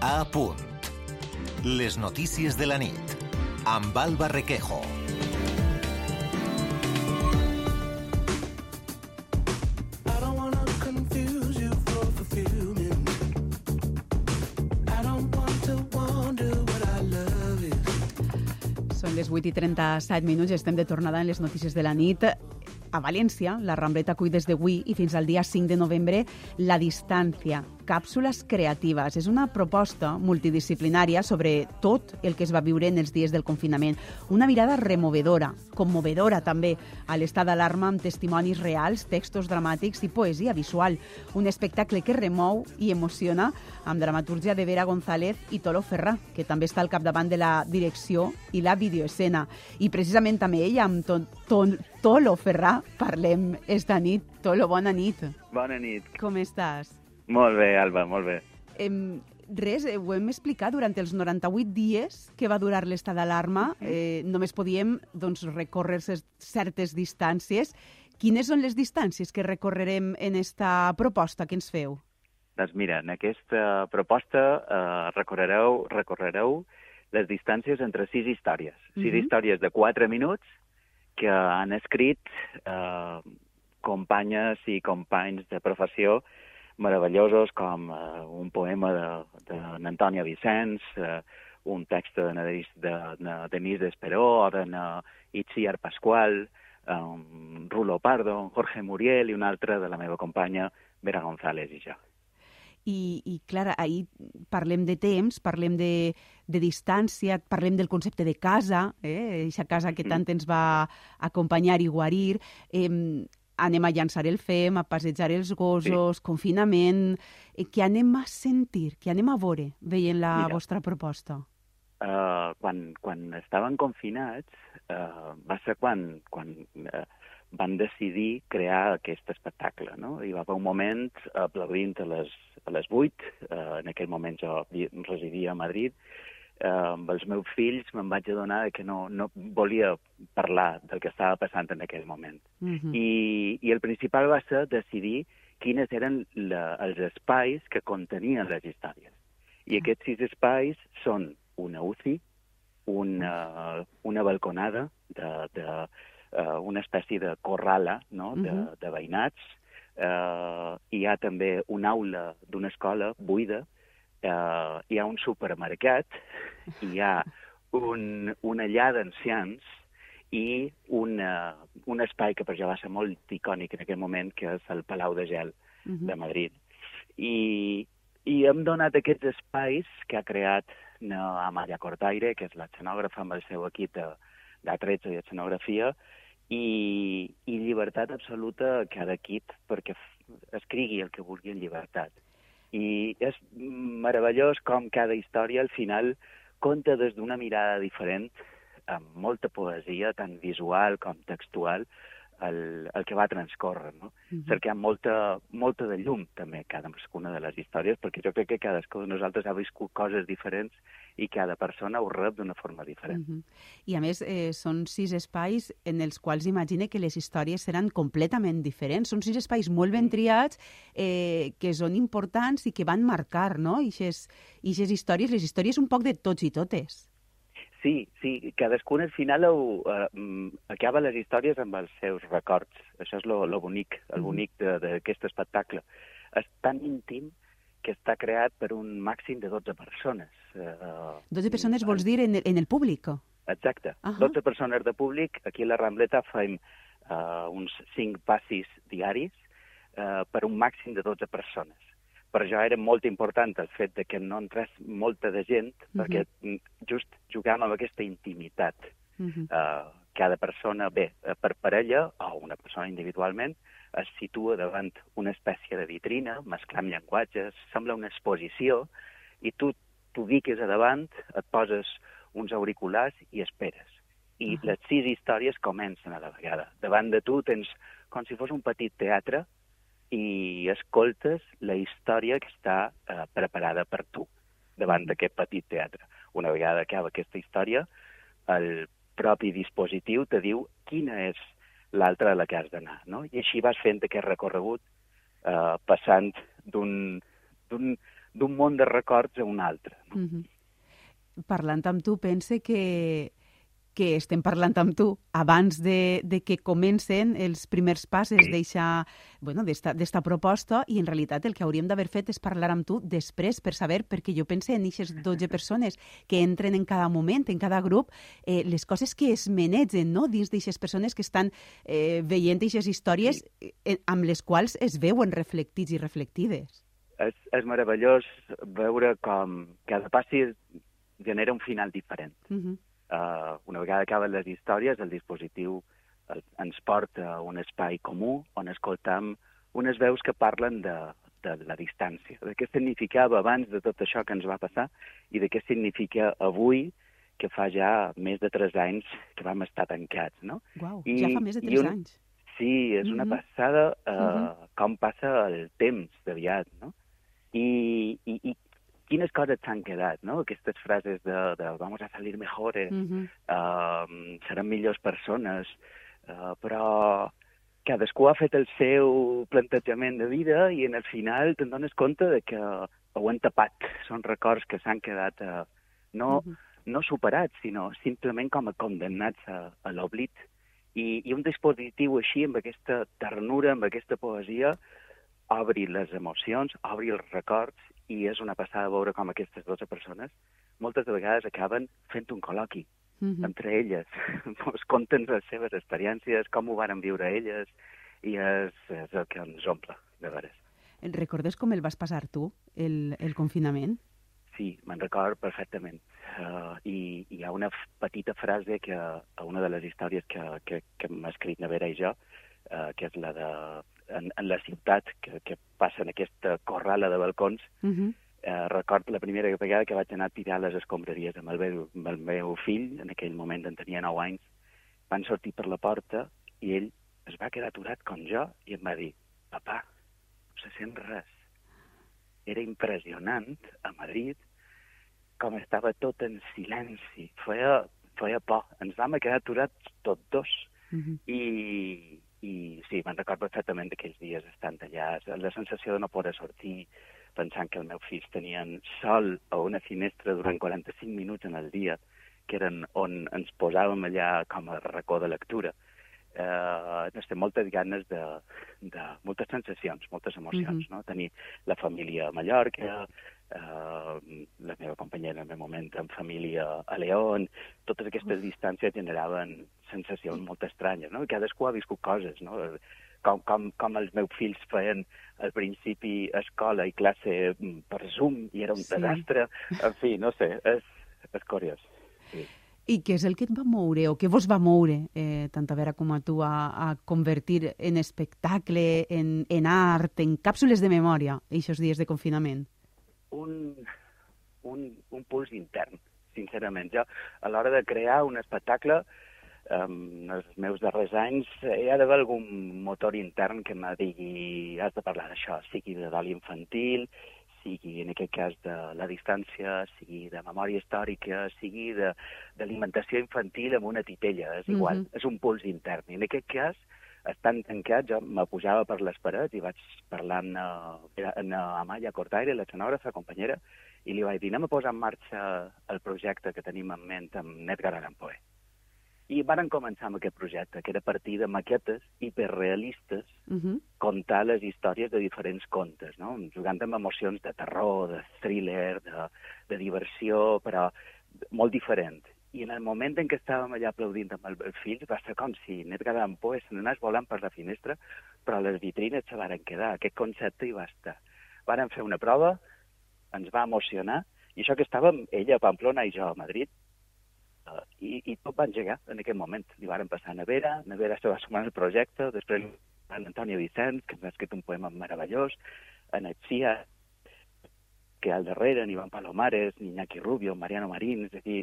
A punt. Les notícies de la nit. Amb Alba Requejo. I. I. Són les 8 i 37 minuts, estem de tornada en les notícies de la nit. A València, la Rambleta acull des d'avui i fins al dia 5 de novembre La Distància, càpsules creatives. És una proposta multidisciplinària sobre tot el que es va viure en els dies del confinament. Una mirada removedora, commovedora també, a l'estat d'alarma amb testimonis reals, textos dramàtics i poesia visual. Un espectacle que remou i emociona amb dramatúrgia de Vera González i Tolo Ferrà, que també està al capdavant de la direcció i la videoescena. I precisament també ella, amb to to Tolo Ferrà, parlem esta nit. Tolo, bona nit. Bona nit. Com estàs? Molt bé, Alba, molt bé. Em, res, eh, ho hem explicat durant els 98 dies que va durar l'estat d'alarma. Eh, només podíem doncs, recórrer certes distàncies. Quines són les distàncies que recorrerem en esta proposta que ens feu? Doncs mira, en aquesta proposta eh, recorrereu, recorrereu les distàncies entre sis històries. Sis Mhm. històries de quatre minuts que han escrit eh, companyes i companys de professió meravellosos com eh, un poema de, de Vicenç, eh, un text de, de, de, de Denise Desperó o de Itziar Pasqual, um, Rulo Pardo, Jorge Muriel i un altre de la meva companya Vera González i jo. I, i clar, ahir parlem de temps, parlem de, de distància, parlem del concepte de casa, eh? eixa casa que tant ens va acompanyar i guarir. Eh, anem a llançar el fem, a passejar els gossos, sí. confinament... Eh, què anem a sentir, què anem a veure veient la Mira. vostra proposta? Uh, quan, quan estaven confinats uh, va ser quan, quan uh, van decidir crear aquest espectacle. No? Hi va haver un moment aplaudint a les, a les 8, uh, en aquell moment jo residia a Madrid, uh, amb els meus fills me'n vaig adonar que no, no volia parlar del que estava passant en aquell moment. Uh -huh. I, I el principal va ser decidir quines eren la, els espais que contenien les històries. I aquests sis espais són una UCI, una, una balconada, de, de, uh, una espècie de corrala no? de, Mhm. de veïnats, uh, hi ha també una aula d'una escola buida, uh, hi ha un supermercat, hi ha un, una llar d'ancians i una, un espai que per jo va ser molt icònic en aquell moment, que és el Palau de Gel Uh -huh. de Madrid. I, i hem donat aquests espais que ha creat na Amaya Cortaire, que és l'escenògrafa amb el seu equip de, de tretze i escenografia, i, i llibertat absoluta a cada equip perquè escrigui el que vulgui en llibertat. I és meravellós com cada història al final conta des d'una mirada diferent, amb molta poesia, tant visual com textual, el, el que va transcórrer, no? Mhm. cercant molta, molta de llum també cadascuna de les històries, perquè jo crec que cadascú de nosaltres ha viscut coses diferents i cada persona ho rep d'una forma diferent. Uh -huh. I a més, eh, són sis espais en els quals imagine que les històries seran completament diferents. Són sis espais molt ben triats, eh, que són importants i que van marcar, no? Ixes, ixes històries, les històries un poc de tots i totes. Sí, sí, cadascun al final ho, eh, mm, acaba les històries amb els seus records. Això és lo, lo bonic, el Mhm. bonic d'aquest espectacle. És tan íntim que està creat per un màxim de 12 persones. Eh, 12 persones vols dir en el, en el públic? Exacte. Ahà. 12 persones de públic. Aquí a la Rambleta fem uh, uns 5 passis diaris uh, per un màxim de 12 persones. Per això era molt important el fet de que no entrés molta de gent, Mhm. perquè mm, just jugàvem amb aquesta intimitat. Uh -huh. Uh, cada persona, bé, eh, per parella o una persona individualment, es situa davant una espècie de vitrina, mesclant llenguatges, sembla una exposició, i tu t'ubiques a davant, et poses uns auriculars i esperes. I Ahà. les sis històries comencen a la vegada. Davant de tu tens com si fos un petit teatre i escoltes la història que està eh, preparada per tu davant d'aquest petit teatre. Una vegada acaba aquesta història, el propi dispositiu te diu quina és l'altra a la que has d'anar, no? I així vas fent aquest recorregut eh, passant d'un d'un d'un món de records a un altre. No? Mm -hmm. Parlant amb tu, pense que que estem parlant amb tu abans de, de que comencen els primers passes d'esta bueno, proposta i en realitat el que hauríem d'haver fet és parlar amb tu després per saber, perquè jo pense en aquestes 12 persones que entren en cada moment, en cada grup, eh, les coses que es menegen no? dins d'aquestes persones que estan eh, veient aquestes històries eh, amb les quals es veuen reflectits i reflectides. És, és meravellós veure com cada passi genera un final diferent. Uh -huh eh, una vegada acaben les històries, el dispositiu el, ens porta a un espai comú on escoltam unes veus que parlen de, de la distància, de què significava abans de tot això que ens va passar i de què significa avui, que fa ja més de tres anys que vam estar tancats, no? Uau, I, ja fa més de tres un... anys. Sí, és una mm -hmm. passada uh, uh -huh. com passa el temps d'aviat, no? I, i, i quines coses t'han quedat, no? Aquestes frases de, de vamos a salir mejores, uh -huh. uh, serem millors persones, uh, però cadascú ha fet el seu plantejament de vida i en el final te'n dones compte de que ho han tapat. Són records que s'han quedat uh, no, uh -huh. no superats, sinó simplement com a condemnats a, a l'oblit. I, I un dispositiu així, amb aquesta ternura, amb aquesta poesia, obri les emocions, obri els records i és una passada veure com aquestes 12 persones moltes de vegades acaben fent un col·loqui mm -hmm. entre elles. Ens conten les seves experiències, com ho van viure elles, i és, és el que ens omple, de veres. Recordes com el vas passar tu, el, el confinament? Sí, me'n record perfectament. Uh, i, I hi ha una petita frase que a una de les històries que, que, que m'ha escrit Nevera i jo, uh, que és la de en, en la ciutat, que, que passa en aquesta corrala de balcons, uh mhm. -huh. eh, recordo la primera vegada que vaig anar a tirar les escombraries amb el, meu, amb el meu fill, en aquell moment en tenia 9 anys, van sortir per la porta i ell es va quedar aturat com jo i em va dir, papà, no se sent res. Era impressionant a Madrid com estava tot en silenci. Feia, feia por. Ens vam quedar aturats tots dos. Uh mhm. -huh. I sí, me'n record perfectament d'aquells dies estant allà, la sensació de no poder sortir, pensant que els meus fills tenien sol a una finestra durant 45 minuts en el dia, que eren on ens posàvem allà com a racó de lectura. Eh, no sé, moltes ganes de, de moltes sensacions, moltes emocions, mm -hmm. no? Tenir la família a Mallorca, eh, la meva companyera en el moment en família a León, totes aquestes distàncies generaven sensacions molt estranyes, no? Cadascú ha viscut coses, no? Com, com, com els meus fills feien al principi escola i classe mm, per Zoom i era un sí. desastre. En fi, no sé, és, és curiós. Sí. I què és el que et va moure o què vos va moure, eh, tant a Vera com a tu, a, a convertir en espectacle, en, en art, en càpsules de memòria, aquests dies de confinament? Un, un, un puls intern, sincerament. Jo, a l'hora de crear un espectacle, en els meus darrers anys hi ha d'haver algun motor intern que me digui has de parlar d'això, sigui de dol infantil, sigui en aquest cas de la distància, sigui de memòria històrica, sigui d'alimentació infantil amb una titella, és igual, mm -hmm. és un puls intern. I en aquest cas, estan tancats, jo me pujava per les parets i vaig parlar amb, uh, amb Amaya Cortaire, la escenògrafa, companyera, i li vaig dir, anem a posar en marxa el projecte que tenim en ment amb Nedgar Arampoe. I varen començar amb aquest projecte, que era partir de maquetes hiperrealistes, uh -huh. contar les històries de diferents contes, no? jugant amb emocions de terror, de thriller, de, de diversió, però molt diferent. I en el moment en què estàvem allà aplaudint amb els fills va ser com si Nedgar Ampoe se n'anés volant per la finestra, però les vitrines se varen quedar. Aquest concepte hi va estar. Varen fer una prova, ens va emocionar, i això que estàvem, ella a Pamplona i jo a Madrid, Uh, i, I tot va engegar en aquell moment. Li varen passar a Nevera, Nevera se va sumar al projecte, després en Antònia Vicent, que m'ha escrit un poema meravellós, en Etsia, que al darrere n'hi van Palomares, ni Iñaki Rubio, Mariano Marín, és a dir,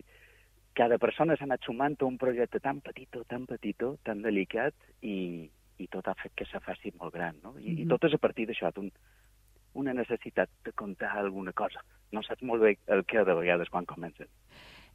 cada persona s'ha anat sumant a un projecte tan petitó, tan petitó, tan delicat, i, i tot ha fet que se faci molt gran, no? I, mm -hmm. i tot és a partir d'això, un, una necessitat de contar alguna cosa. No saps molt bé el que de vegades quan comences.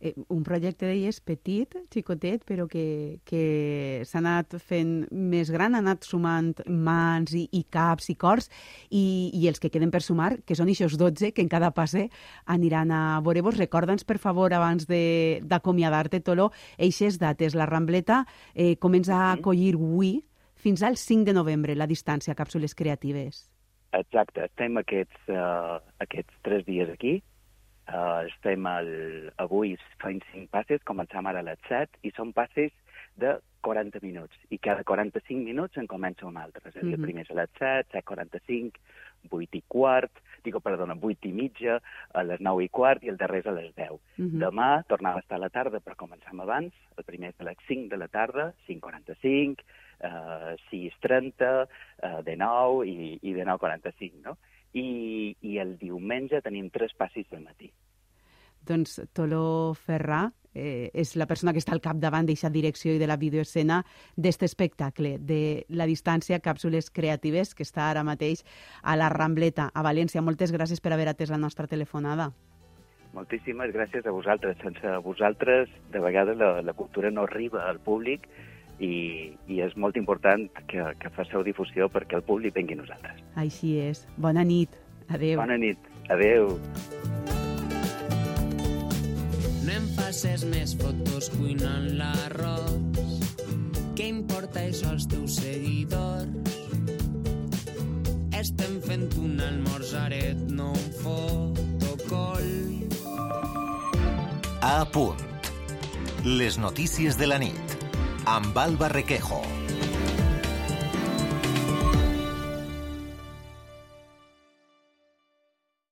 Eh, un projecte d'elles petit, xicotet, però que, que s'ha anat fent més gran, ha anat sumant mans i, i caps i cors, i, i els que queden per sumar, que són eixos 12, que en cada passe aniran a veure-vos. Recorda'ns, per favor, abans d'acomiadar-te, Tolo, eixes dates. La Rambleta eh, comença a acollir avui fins al 5 de novembre la distància Càpsules Creatives. Exacte, estem aquests, uh, aquests tres dies aquí. Uh, estem el, avui fent cinc passes, començam ara a les 7, i són passes de 40 minuts. I cada 45 minuts en comença un altre. És a dir, mm -hmm. el primer és a les 7, 7.45, 8 i quart, digo, perdona, 8 i mitja, a les 9 i quart i el darrer és a les 10. Mm -hmm. Demà tornava a estar a la tarda, però començam abans. El primer és a les 5 de la tarda, 5.45, eh, 6.30, eh, de 9 i, i de 9.45, no? I, I el diumenge tenim tres passis del matí. Doncs Tolo Ferrà eh, és la persona que està al capdavant d'aquesta direcció i de la videoescena d'aquest espectacle, de la distància Càpsules Creatives, que està ara mateix a la Rambleta, a València. Moltes gràcies per haver atès la nostra telefonada. Moltíssimes gràcies a vosaltres. Sense vosaltres, de vegades, la, la cultura no arriba al públic i, i és molt important que, que faceu difusió perquè el públic vengui a nosaltres. Així és. Bona nit. Adéu. Bona nit. Adéu. No em facis més fotos cuinant l'arròs. Què importa això als teus seguidors? Estem fent un almorzaret, no un fotocol. A punt. Les notícies de la nit. Amb Alba Requejo.